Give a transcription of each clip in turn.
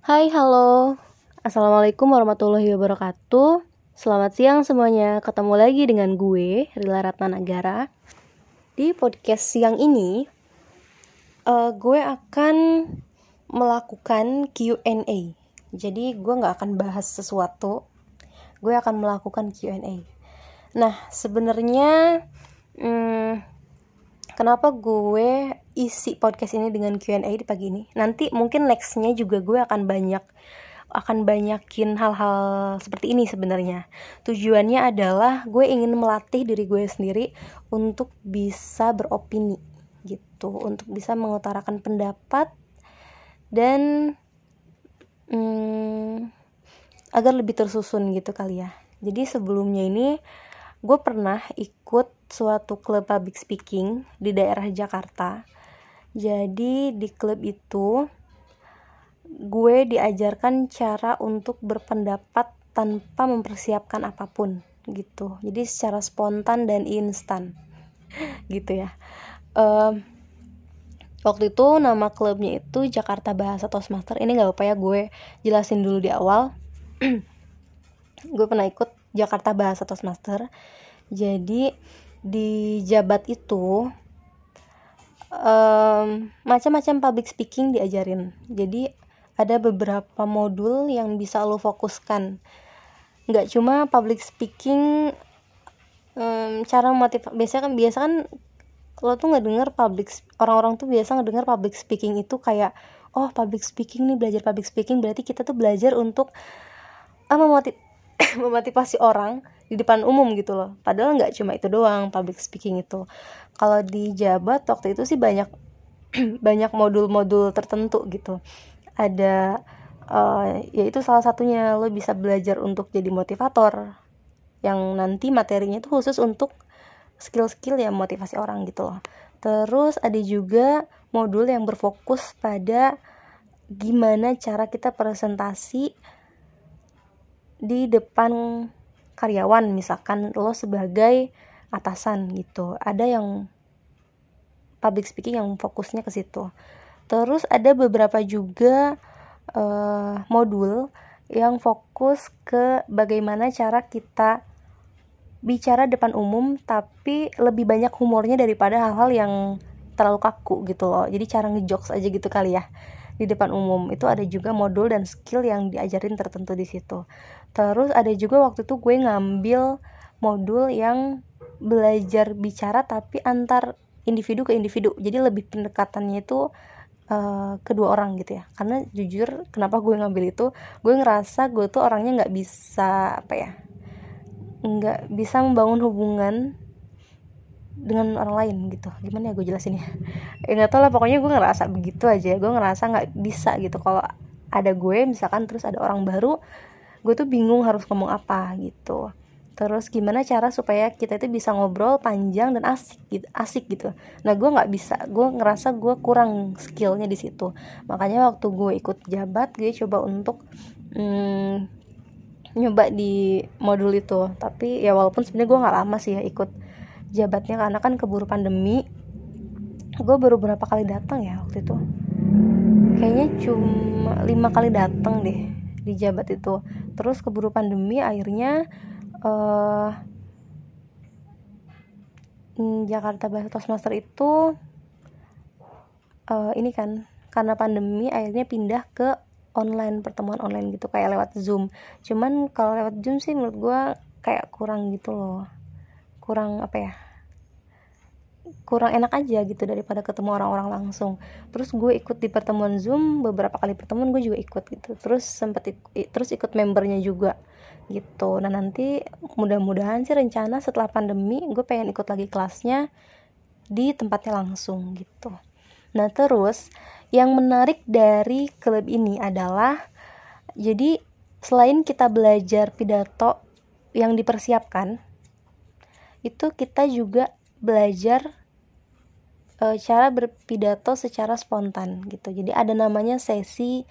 Hai, halo. Assalamualaikum warahmatullahi wabarakatuh. Selamat siang semuanya. Ketemu lagi dengan gue, Rila Ratna Nagara. Di podcast siang ini, uh, gue akan melakukan Q&A. Jadi gue nggak akan bahas sesuatu, gue akan melakukan Q&A. Nah, sebenarnya hmm, kenapa gue isi podcast ini dengan Q&A di pagi ini. Nanti mungkin nextnya juga gue akan banyak akan banyakin hal-hal seperti ini sebenarnya. Tujuannya adalah gue ingin melatih diri gue sendiri untuk bisa beropini gitu. Untuk bisa mengutarakan pendapat dan hmm, agar lebih tersusun gitu kali ya. Jadi sebelumnya ini gue pernah ikut suatu klub public speaking di daerah Jakarta jadi di klub itu gue diajarkan cara untuk berpendapat tanpa mempersiapkan apa pun gitu. Jadi secara spontan dan instan gitu ya. Um, waktu itu nama klubnya itu Jakarta Bahasa Toastmaster. Ini gak apa ya gue jelasin dulu di awal. Gue pernah ikut Jakarta Bahasa Toastmaster. Jadi di Jabat itu um, macam-macam public speaking diajarin. Jadi ada beberapa modul yang bisa lo fokuskan. Nggak cuma public speaking um, cara motiv biasa kan biasa kan lo tuh nggak dengar public orang-orang tuh biasa ngedengar public speaking itu kayak oh public speaking nih belajar public speaking. Berarti kita tuh belajar untuk ah, memotiv memotivasi orang di depan umum gitu loh. Padahal nggak cuma itu doang public speaking itu. Kalau di Jabat waktu itu sih banyak banyak modul-modul tertentu gitu. Ada uh, yaitu salah satunya lo bisa belajar untuk jadi motivator. Yang nanti materinya itu khusus untuk skill-skill yang motivasi orang gitu loh. Terus ada juga modul yang berfokus pada gimana cara kita presentasi di depan karyawan misalkan lo sebagai atasan gitu. Ada yang public speaking yang fokusnya ke situ. Terus ada beberapa juga uh, modul yang fokus ke bagaimana cara kita bicara depan umum tapi lebih banyak humornya daripada hal-hal yang terlalu kaku gitu loh. Jadi cara ngejokes aja gitu kali ya di depan umum. Itu ada juga modul dan skill yang diajarin tertentu di situ. Terus ada juga waktu itu gue ngambil modul yang belajar bicara tapi antar individu ke individu. Jadi lebih pendekatannya itu uh, kedua orang gitu ya. Karena jujur kenapa gue ngambil itu? Gue ngerasa gue tuh orangnya nggak bisa apa ya nggak bisa membangun hubungan dengan orang lain gitu. Gimana ya gue jelasin ya? Eh, nggak tau lah pokoknya gue ngerasa begitu aja. Gue ngerasa nggak bisa gitu. Kalau ada gue misalkan terus ada orang baru gue tuh bingung harus ngomong apa gitu. Terus gimana cara supaya kita itu bisa ngobrol panjang dan asik gitu asik gitu. Nah gue nggak bisa. Gue ngerasa gue kurang skillnya di situ. Makanya waktu gue ikut jabat gue coba untuk hmm, nyoba di modul itu. Tapi ya walaupun sebenarnya gue nggak lama sih ya ikut jabatnya karena kan keburu pandemi. Gue baru berapa kali datang ya waktu itu. Kayaknya cuma lima kali datang deh di jabat itu. Terus keburu pandemi akhirnya uh, Jakarta Bahasa Toastmaster itu uh, ini kan karena pandemi akhirnya pindah ke online pertemuan online gitu kayak lewat zoom. Cuman kalau lewat zoom sih menurut gue kayak kurang gitu loh kurang apa ya kurang enak aja gitu daripada ketemu orang-orang langsung. Terus gue ikut di pertemuan zoom beberapa kali pertemuan gue juga ikut gitu. Terus sempet terus ikut membernya juga gitu. Nah nanti mudah-mudahan sih rencana setelah pandemi gue pengen ikut lagi kelasnya di tempatnya langsung gitu. Nah terus yang menarik dari klub ini adalah jadi selain kita belajar pidato yang dipersiapkan itu kita juga belajar e, cara berpidato secara spontan gitu. Jadi ada namanya sesi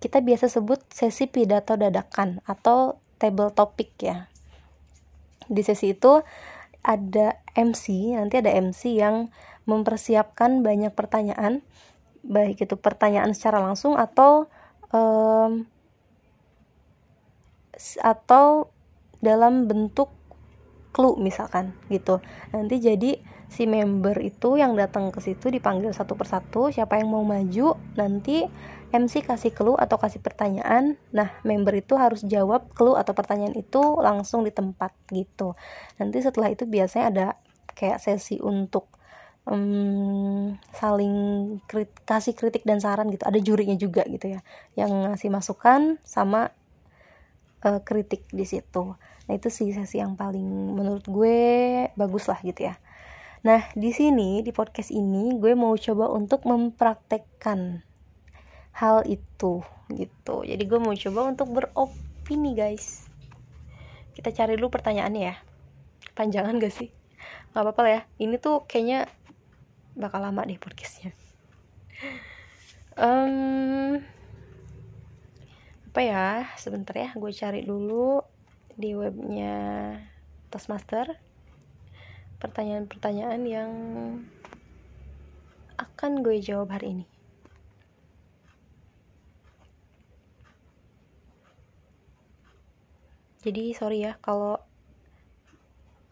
kita biasa sebut sesi pidato dadakan atau table topic ya. Di sesi itu ada MC nanti ada MC yang mempersiapkan banyak pertanyaan baik itu pertanyaan secara langsung atau um, atau dalam bentuk clue misalkan gitu. Nanti jadi si member itu yang datang ke situ dipanggil satu persatu siapa yang mau maju nanti MC kasih clue atau kasih pertanyaan. Nah member itu harus jawab clue atau pertanyaan itu langsung di tempat gitu. Nanti setelah itu biasanya ada kayak sesi untuk um, saling krit kasih kritik dan saran gitu. Ada jurinya juga gitu ya yang ngasih masukan sama uh, kritik di situ nah itu sih sesi yang paling menurut gue bagus lah gitu ya. Nah di sini di podcast ini gue mau coba untuk mempraktekkan hal itu gitu. Jadi gue mau coba untuk beropini guys. Kita cari dulu pertanyaannya ya. Panjangan gak sih? Nggak apa-apa ya. Ini tuh kayaknya bakal lama deh podcastnya. Um, apa ya? Sebentar ya gue cari dulu di webnya Toastmaster. Pertanyaan-pertanyaan yang akan gue jawab hari ini. Jadi sorry ya kalau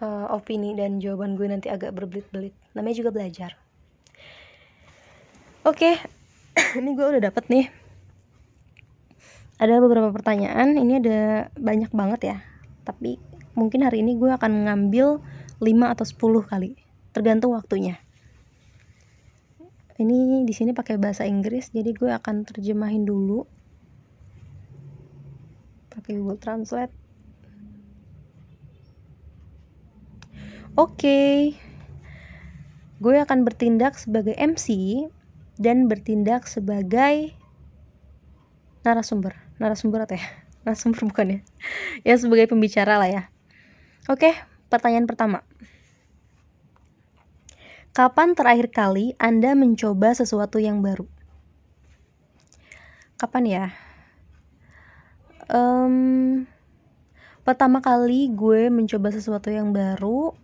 uh, opini dan jawaban gue nanti agak berbelit-belit. Namanya juga belajar. Oke okay. ini gue udah dapet nih ada beberapa pertanyaan ini ada banyak banget ya. Tapi mungkin hari ini gue akan ngambil 5 atau 10 kali tergantung waktunya. Ini di sini pakai bahasa Inggris jadi gue akan terjemahin dulu. Pakai Google Translate. Oke. Okay. gue akan bertindak sebagai MC dan bertindak sebagai narasumber. Narasumber atau ya? Narasumber bukan ya? Ya sebagai pembicara lah ya. Oke pertanyaan pertama. Kapan terakhir kali anda mencoba sesuatu yang baru? Kapan ya? Um, pertama kali gue mencoba sesuatu yang baru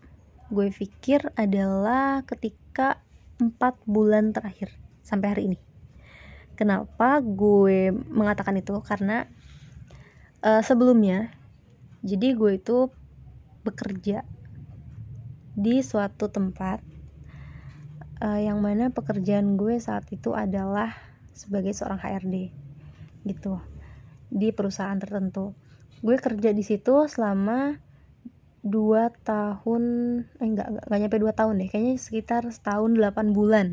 gue pikir adalah ketika empat bulan terakhir sampai hari ini Kenapa gue mengatakan itu? Karena uh, sebelumnya, jadi gue itu bekerja di suatu tempat uh, yang mana pekerjaan gue saat itu adalah sebagai seorang HRD gitu di perusahaan tertentu. Gue kerja di situ selama dua tahun eh enggak, enggak, enggak nyampe dua tahun deh kayaknya sekitar setahun delapan bulan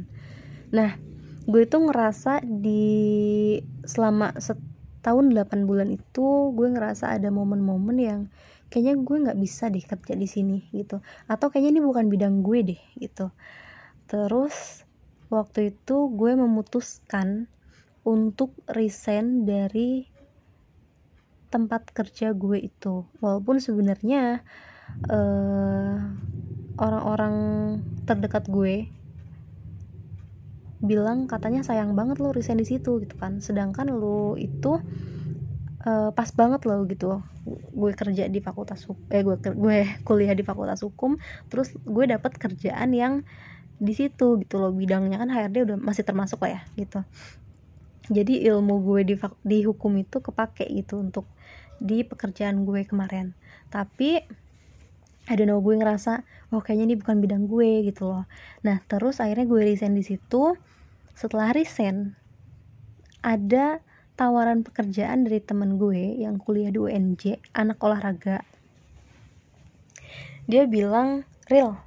nah gue itu ngerasa di selama setahun 8 bulan itu gue ngerasa ada momen-momen yang kayaknya gue nggak bisa deh kerja di sini gitu. Atau kayaknya ini bukan bidang gue deh gitu. Terus waktu itu gue memutuskan untuk resign dari tempat kerja gue itu. Walaupun sebenarnya uh, orang-orang terdekat gue bilang katanya sayang banget lo resign di situ gitu kan. Sedangkan lo itu uh, pas banget lo gitu. Gue kerja di fakultas eh gue gue kuliah di fakultas hukum terus gue dapat kerjaan yang di situ gitu loh. Bidangnya kan HRD udah masih termasuk lah ya gitu. Jadi ilmu gue di di hukum itu kepake gitu untuk di pekerjaan gue kemarin. Tapi I don't know gue ngerasa oh kayaknya ini bukan bidang gue gitu loh. Nah terus akhirnya gue resign di situ setelah resign ada tawaran pekerjaan dari temen gue yang kuliah di UNJ anak olahraga. Dia bilang real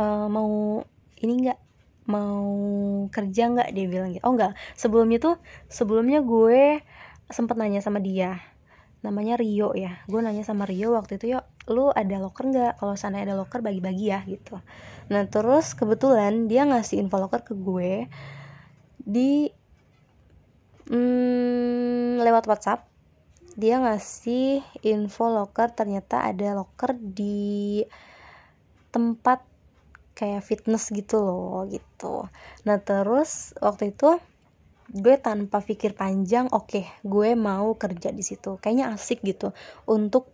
uh, mau ini nggak? Mau kerja nggak? Dia bilang gitu. Oh nggak. Sebelumnya tuh sebelumnya gue sempet nanya sama dia. Namanya Rio ya. Gue nanya sama Rio waktu itu yuk lu ada locker nggak? Kalau sana ada locker bagi-bagi ya gitu. Nah terus kebetulan dia ngasih info locker ke gue di hmm, lewat WhatsApp dia ngasih info locker ternyata ada locker di tempat kayak fitness gitu loh gitu. Nah terus waktu itu gue tanpa pikir panjang oke okay, gue mau kerja di situ. Kayaknya asik gitu untuk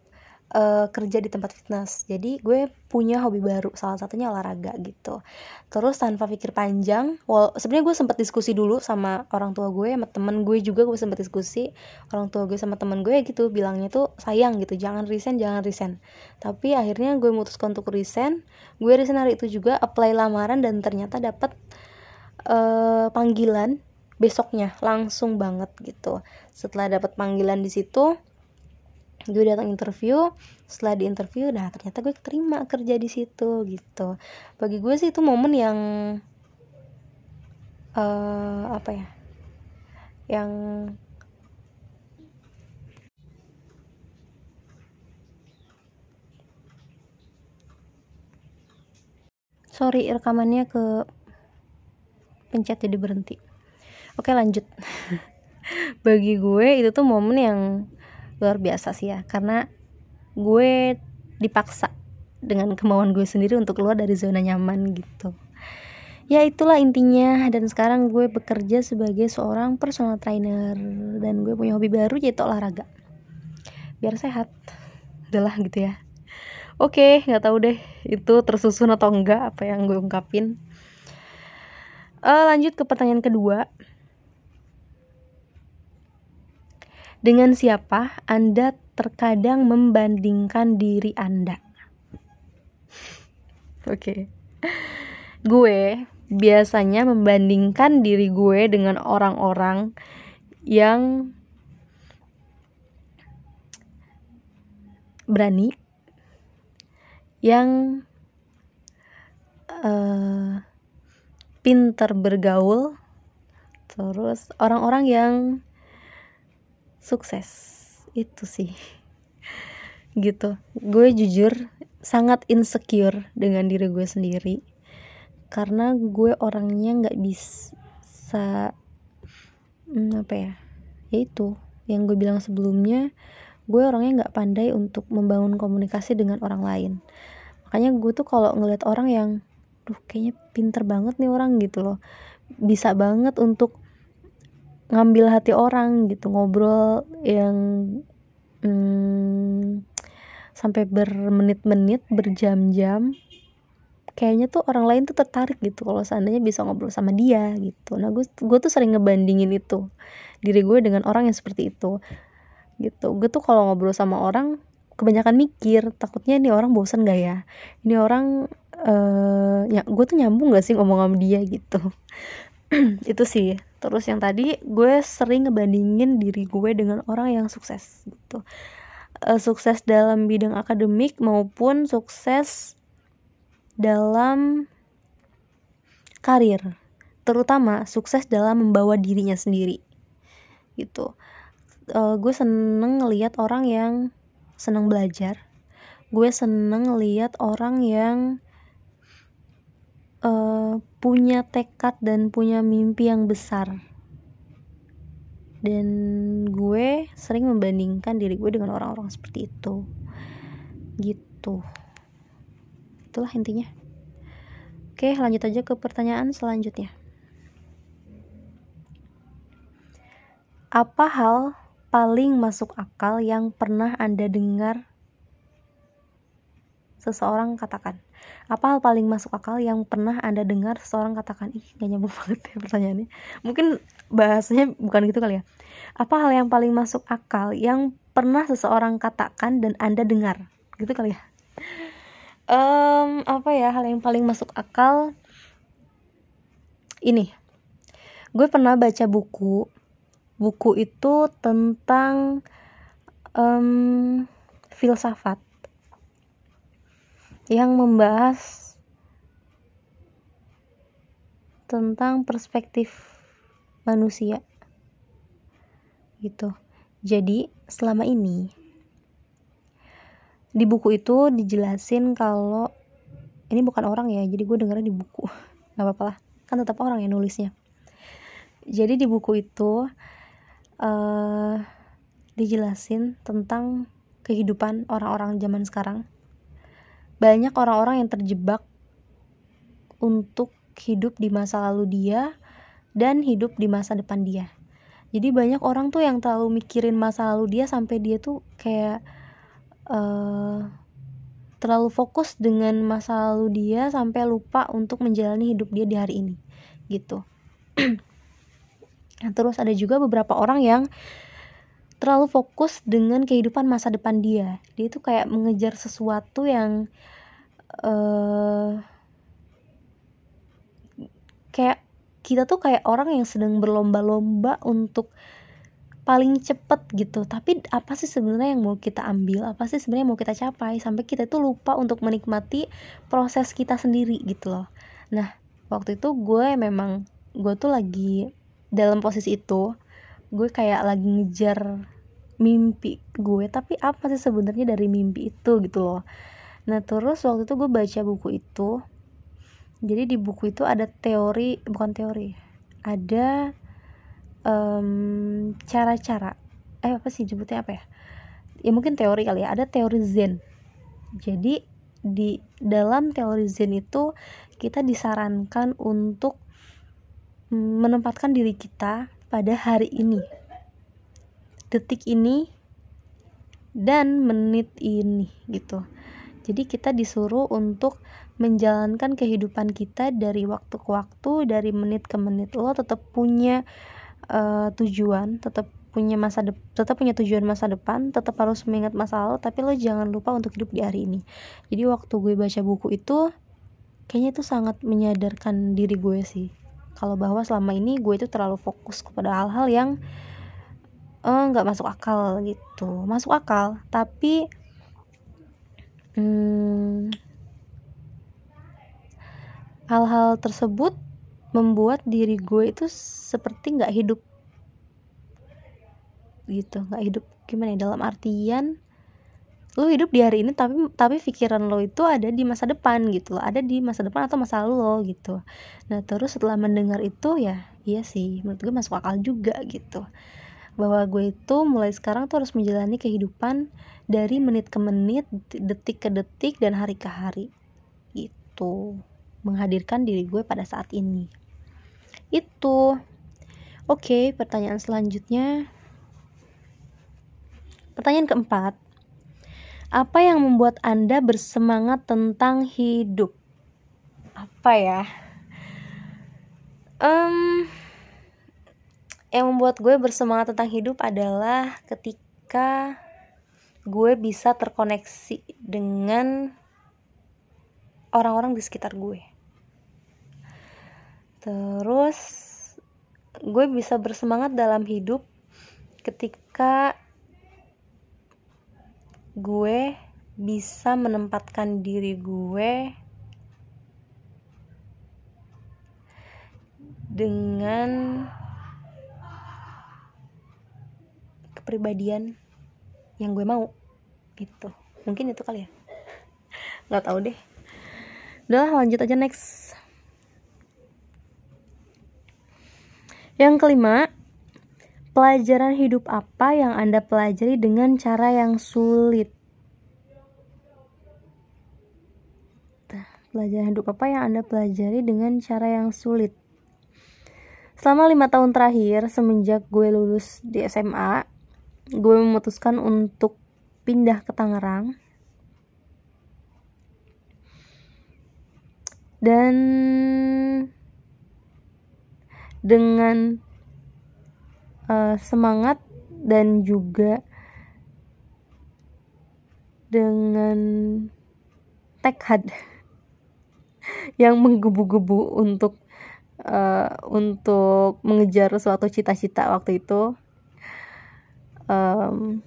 uh, kerja di tempat fitness. Jadi gue punya hobi baru salah satunya olahraga gitu. Terus tanpa pikir panjang well sebenarnya gue sempat diskusi dulu sama orang tua gue sama temen gue juga gue sempat diskusi. Orang tua gue sama temen gue gitu bilangnya tuh sayang gitu jangan resign jangan resign. Tapi akhirnya gue memutuskan untuk resign. Gue resign hari itu juga apply lamaran dan ternyata dapat uh, panggilan besoknya langsung banget gitu. Setelah dapat panggilan di situ gue datang interview setelah di interview nah ternyata gue terima kerja di situ gitu. Bagi gue sih itu momen yang uh, apa ya yang sorry rekamannya ke pencet jadi berhenti. Oke lanjut. Bagi gue itu tuh momen yang luar biasa sih ya karena gue dipaksa dengan kemauan gue sendiri untuk keluar dari zona nyaman gitu. Ya itulah intinya dan sekarang gue bekerja sebagai seorang personal trainer dan gue punya hobi baru yaitu olahraga. Biar sehat. Adalah gitu ya. Oke nggak tahu deh itu tersusun atau enggak apa yang gue ungkapin. Uh, lanjut ke pertanyaan kedua Dengan siapa Anda terkadang membandingkan diri Anda? Oke. Okay. Gue biasanya membandingkan diri gue dengan orang-orang yang berani, yang uh, pinter bergaul, terus orang-orang yang sukses. Itu sih. Gitu. Gue jujur sangat insecure dengan diri gue sendiri. Karena gue orangnya nggak bisa hmm, apa ya yaitu yang gue bilang sebelumnya gue orangnya nggak pandai untuk membangun komunikasi dengan orang lain. Makanya gue tuh kalau ngeliat orang yang duh kayaknya pinter banget nih orang gitu loh. Bisa banget untuk ngambil hati orang gitu ngobrol yang hmm, sampai bermenit-menit berjam-jam. Kayaknya tuh orang lain tuh tertarik gitu kalau seandainya bisa ngobrol sama dia gitu. Nah gue gue tuh sering ngebandingin itu diri gue dengan orang yang seperti itu gitu. Gue tuh kalau ngobrol sama orang kebanyakan mikir takutnya ini orang bosan gak ya? Ini orang uh, ya gue tuh nyambung gak sih ngomong sama dia gitu itu sih. Terus yang tadi gue sering ngebandingin diri gue dengan orang yang sukses gitu. Uh, sukses dalam bidang akademik maupun sukses dalam karir. Terutama sukses dalam membawa dirinya sendiri gitu. Uh, gue seneng ngelihat orang yang seneng belajar. Gue seneng ngelihat orang yang punya tekad dan punya mimpi yang besar. Dan gue sering membandingkan diri gue dengan orang-orang seperti itu. Gitu. Itulah intinya. Oke lanjut aja ke pertanyaan selanjutnya. Apa hal paling masuk akal yang pernah anda dengar? Seseorang katakan apa hal paling masuk akal yang pernah anda dengar seseorang katakan ih gak nyambung banget ya pertanyaannya. Mungkin bahasanya bukan gitu kali ya. Apa hal yang paling masuk akal yang pernah seseorang katakan dan anda dengar? Gitu kali ya. Um, apa ya hal yang paling masuk akal? Ini. Gue pernah baca buku. Buku itu tentang um, filsafat yang membahas tentang perspektif manusia. Gitu. Jadi selama ini di buku itu dijelasin kalau ini bukan orang ya jadi gue dengarnya di buku. Nggak apa-apa lah. Kan tetap orang yang nulisnya. Jadi di buku itu uh, dijelasin tentang kehidupan orang-orang zaman sekarang banyak orang-orang yang terjebak untuk hidup di masa lalu dia dan hidup di masa depan dia. Jadi banyak orang tuh yang terlalu mikirin masa lalu dia sampai dia tuh kayak uh, terlalu fokus dengan masa lalu dia sampai lupa untuk menjalani hidup dia di hari ini gitu nah, terus ada juga beberapa orang yang terlalu fokus dengan kehidupan masa depan dia. Dia itu kayak mengejar sesuatu yang uh, kayak kita tuh kayak orang yang sedang berlomba-lomba untuk paling cepet gitu. Tapi apa sih sebenarnya yang mau kita ambil? Apa sih sebenarnya mau kita capai? Sampai kita tuh lupa untuk menikmati proses kita sendiri gitu loh. Nah waktu itu gue memang gue tuh lagi dalam posisi itu gue kayak lagi ngejar mimpi gue tapi apa sih sebenarnya dari mimpi itu gitu loh. Nah terus waktu itu gue baca buku itu jadi di buku itu ada teori bukan teori ada cara-cara um, eh apa sih jemputnya apa ya? Ya mungkin teori kali ya ada teori zen. Jadi di dalam teori zen itu kita disarankan untuk menempatkan diri kita pada hari ini. Detik ini dan menit ini gitu. Jadi kita disuruh untuk menjalankan kehidupan kita dari waktu ke waktu dari menit ke menit. Lo tetap punya uh, tujuan tetap punya masa de tetap punya tujuan masa depan tetap harus mengingat masa lalu tapi lo jangan lupa untuk hidup di hari ini. Jadi waktu gue baca buku itu kayaknya itu sangat menyadarkan diri gue sih kalau bahwa selama ini gue itu terlalu fokus kepada hal-hal yang eh, nggak uh, masuk akal gitu. Masuk akal tapi hmm, hal-hal tersebut membuat diri gue itu seperti nggak hidup. Gitu nggak hidup. Gimana ya dalam artian lo hidup di hari ini tapi tapi pikiran lo itu ada di masa depan gitu loh ada di masa depan atau masa lalu lo gitu. Nah terus setelah mendengar itu ya iya sih menurut gue masuk akal juga gitu. Bahwa gue itu mulai sekarang tuh harus menjalani kehidupan dari menit ke menit detik ke detik dan hari ke hari itu menghadirkan diri gue pada saat ini. Itu. Oke pertanyaan selanjutnya. Pertanyaan keempat apa yang membuat anda bersemangat tentang hidup? Apa ya? Um, yang membuat gue bersemangat tentang hidup adalah ketika gue bisa terkoneksi dengan orang-orang di sekitar gue. Terus gue bisa bersemangat dalam hidup ketika gue bisa menempatkan diri gue dengan kepribadian yang gue mau gitu. Mungkin itu kali ya. Nggak tahu deh. Udah lanjut aja next. Yang kelima, pelajaran hidup apa yang Anda pelajari dengan cara yang sulit? Pelajaran hidup apa yang Anda pelajari dengan cara yang sulit? Selama lima tahun terakhir, semenjak gue lulus di SMA, gue memutuskan untuk pindah ke Tangerang. Dan dengan uh, semangat dan juga dengan tekad yang menggebu-gebu untuk uh, untuk mengejar suatu cita-cita waktu itu. Um,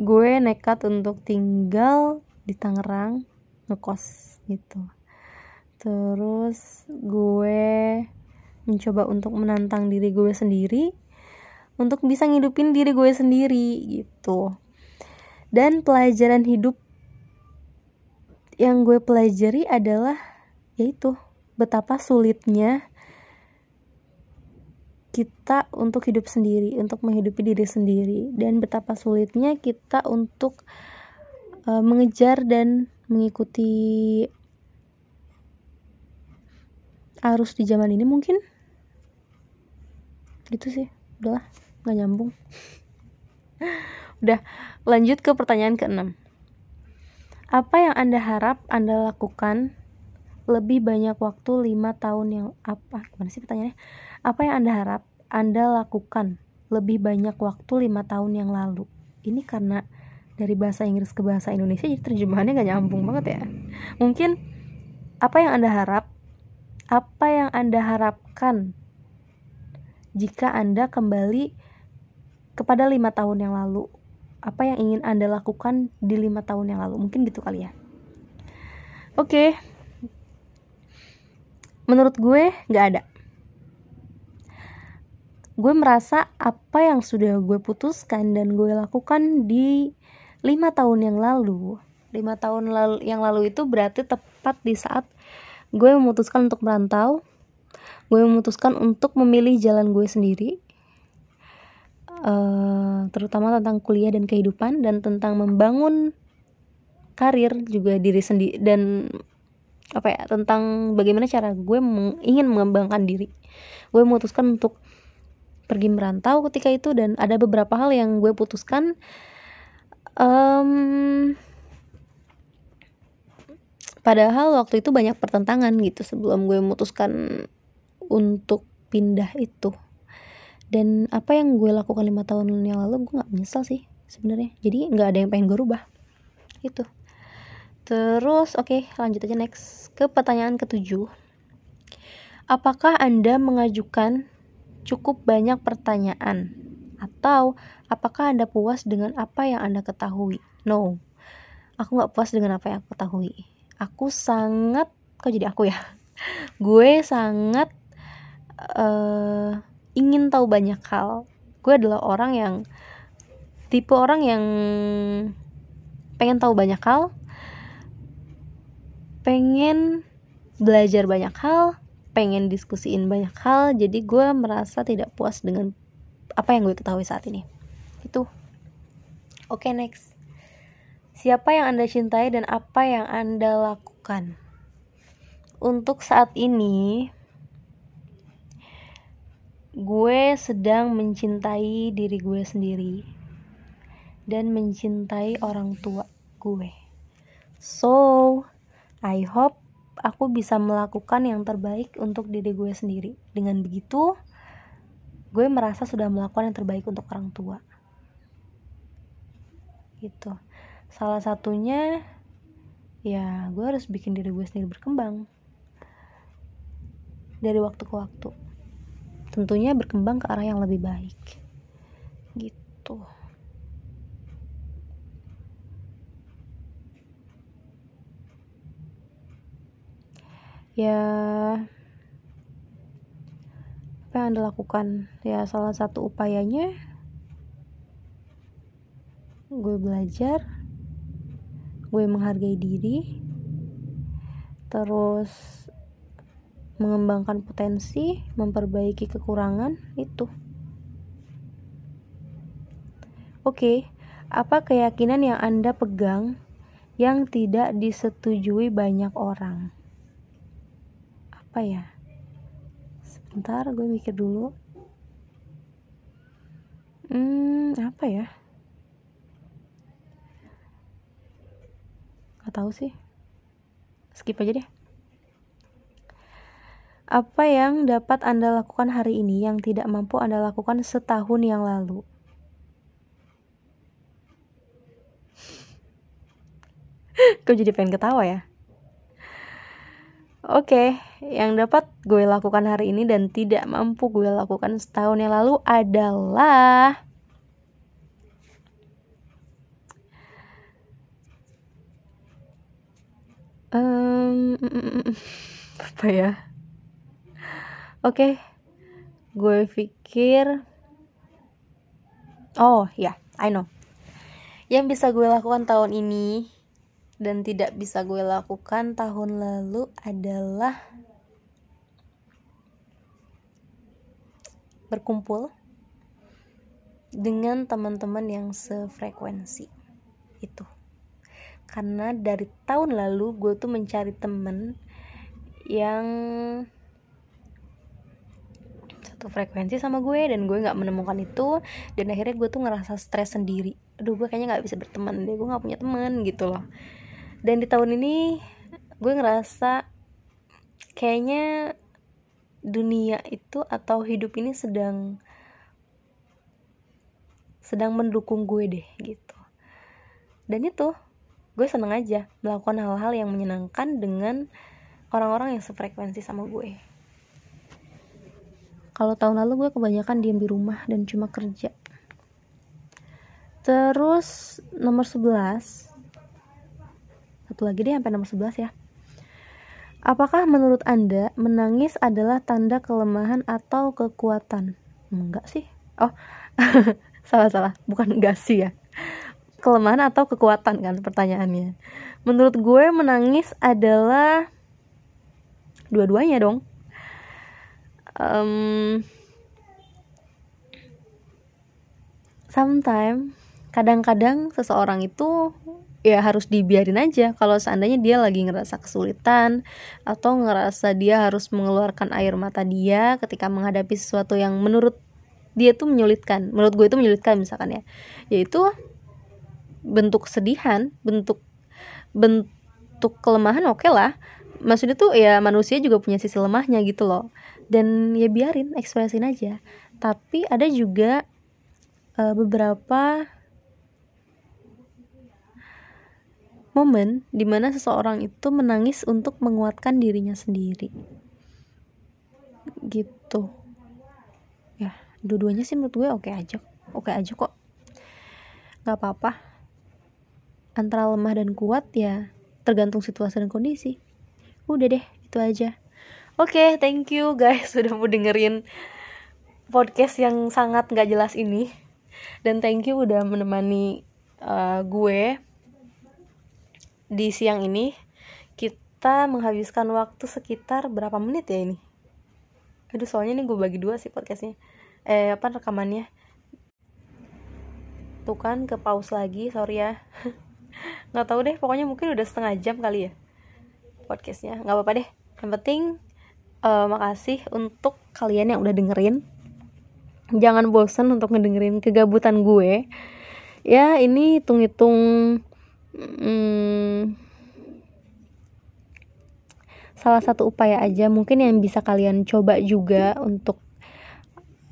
gue nekat untuk tinggal di Tangerang ngekos gitu. Terus gue mencoba untuk menantang diri gue sendiri untuk bisa ngidupin diri gue sendiri gitu. Dan pelajaran hidup yang gue pelajari adalah yaitu betapa sulitnya kita untuk hidup sendiri, untuk menghidupi diri sendiri, dan betapa sulitnya kita untuk uh, mengejar dan mengikuti arus di zaman ini mungkin gitu sih. Udahlah nggak nyambung. Udah lanjut ke pertanyaan keenam. Apa yang anda harap anda lakukan lebih banyak waktu lima tahun yang apa gimana sih pertanyaannya? Apa yang anda harap anda lakukan lebih banyak waktu lima tahun yang lalu? Ini karena dari bahasa Inggris ke bahasa Indonesia jadi terjemahannya gak nyambung banget ya. Mungkin apa yang anda harap apa yang anda harapkan jika anda kembali kepada lima tahun yang lalu apa yang ingin anda lakukan di lima tahun yang lalu? Mungkin gitu kali ya. Oke. Menurut gue nggak ada. Gue merasa apa yang sudah gue putuskan dan gue lakukan di lima tahun yang lalu lima tahun lalu yang lalu itu berarti tepat di saat gue memutuskan untuk merantau gue memutuskan untuk memilih jalan gue sendiri uh, terutama tentang kuliah dan kehidupan dan tentang membangun karir juga diri sendiri dan apa ya tentang bagaimana cara gue ingin mengembangkan diri. Gue memutuskan untuk pergi merantau ketika itu dan ada beberapa hal yang gue putuskan. Um, padahal waktu itu banyak pertentangan gitu sebelum gue memutuskan untuk pindah itu. Dan apa yang gue lakukan lima tahun yang lalu gue nggak menyesal sih sebenarnya. Jadi nggak ada yang pengen gue rubah. Itu terus oke okay, lanjut aja next. Ke pertanyaan ketujuh. Apakah anda mengajukan cukup banyak pertanyaan? Atau apakah Anda puas dengan apa yang Anda ketahui? No, aku nggak puas dengan apa yang aku ketahui. Aku sangat, kok jadi aku ya? Gue sangat uh, ingin tahu banyak hal. Gue adalah orang yang tipe orang yang pengen tahu banyak hal, pengen belajar banyak hal, pengen diskusiin banyak hal. Jadi gue merasa tidak puas dengan apa yang gue ketahui saat ini itu oke okay, next siapa yang anda cintai dan apa yang anda lakukan untuk saat ini gue sedang mencintai diri gue sendiri dan mencintai orang tua gue. So I hope aku bisa melakukan yang terbaik untuk diri gue sendiri. Dengan begitu gue merasa sudah melakukan yang terbaik untuk orang tua. Gitu. Salah satunya ya gue harus bikin diri gue sendiri berkembang. Dari waktu ke waktu tentunya berkembang ke arah yang lebih baik. Gitu. Ya apa yang anda lakukan? Ya salah satu upayanya gue belajar gue menghargai diri terus mengembangkan potensi memperbaiki kekurangan itu oke apa keyakinan yang anda pegang yang tidak disetujui banyak orang apa ya Ntar gue mikir dulu. Hmm, apa ya? Gak tahu sih. Skip aja deh. Apa yang dapat Anda lakukan hari ini yang tidak mampu Anda lakukan setahun yang lalu? Kok jadi pengen ketawa ya? Oke, okay, yang dapat gue lakukan hari ini dan tidak mampu gue lakukan setahun yang lalu adalah um, apa ya? Oke, okay, gue pikir, oh ya, yeah, I know. Yang bisa gue lakukan tahun ini dan tidak bisa gue lakukan tahun lalu adalah berkumpul dengan teman-teman yang sefrekuensi itu karena dari tahun lalu gue tuh mencari temen yang satu frekuensi sama gue dan gue nggak menemukan itu dan akhirnya gue tuh ngerasa stres sendiri. Aduh gue kayaknya nggak bisa berteman deh gue nggak punya teman gitu loh. Dan di tahun ini gue ngerasa kayaknya dunia itu atau hidup ini sedang sedang mendukung gue deh gitu. Dan itu gue seneng aja melakukan hal-hal yang menyenangkan dengan orang-orang yang sefrekuensi sama gue kalau tahun lalu gue kebanyakan diem di rumah dan cuma kerja terus nomor 11 satu lagi deh sampai nomor 11 ya Apakah menurut Anda menangis adalah tanda kelemahan atau kekuatan? Enggak sih. Oh, salah-salah. Bukan enggak sih ya. Kelemahan atau kekuatan kan pertanyaannya. Menurut gue menangis adalah dua-duanya dong. Um, sometimes kadang-kadang seseorang itu ya harus dibiarin aja kalau seandainya dia lagi ngerasa kesulitan atau ngerasa dia harus mengeluarkan air mata dia ketika menghadapi sesuatu yang menurut dia tuh menyulitkan menurut gue itu menyulitkan misalkan ya. Yaitu bentuk kesedihan bentuk bentuk kelemahan oke okay lah maksudnya tuh ya manusia juga punya sisi lemahnya gitu loh. Dan ya biarin ekspresin aja. Tapi ada juga uh, beberapa momen di mana seseorang itu menangis untuk menguatkan dirinya sendiri. Gitu. Ya dua-duanya sih menurut gue oke aja oke aja kok. Nggak apa-apa. Antara lemah dan kuat ya tergantung situasi dan kondisi udah deh itu aja. Oke okay, thank you guys sudah mau dengerin podcast yang sangat nggak jelas ini. Dan thank you udah menemani uh, gue di siang ini. Kita menghabiskan waktu sekitar berapa menit ya ini? Aduh soalnya ini gue bagi dua sih podcastnya. Eh apa rekamannya? Tuh kan ke pause lagi sorry ya. Nggak tahu deh pokoknya mungkin udah setengah jam kali ya podcastnya. Nggak apa-apa deh. Yang penting uh, makasih untuk kalian yang udah dengerin. Jangan bosen untuk ngedengerin kegabutan gue. Ya ini hitung-hitung hmm, salah satu upaya aja mungkin yang bisa kalian coba juga untuk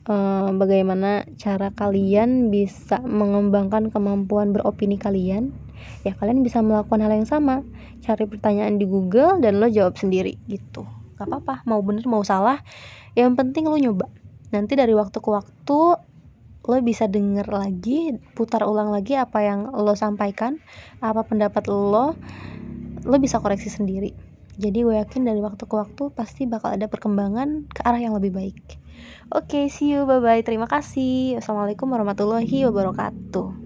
uh, bagaimana cara kalian bisa mengembangkan kemampuan beropini kalian ya kalian bisa melakukan hal yang sama. Cari pertanyaan di Google dan lo jawab sendiri gitu. Gak apa-apa mau bener mau salah. Yang penting lo nyoba. Nanti dari waktu ke waktu lo bisa denger lagi putar ulang lagi apa yang lo sampaikan apa pendapat lo lo bisa koreksi sendiri. Jadi gue yakin dari waktu ke waktu pasti bakal ada perkembangan ke arah yang lebih baik. Oke okay, see you bye bye terima kasih. Assalamualaikum warahmatullahi wabarakatuh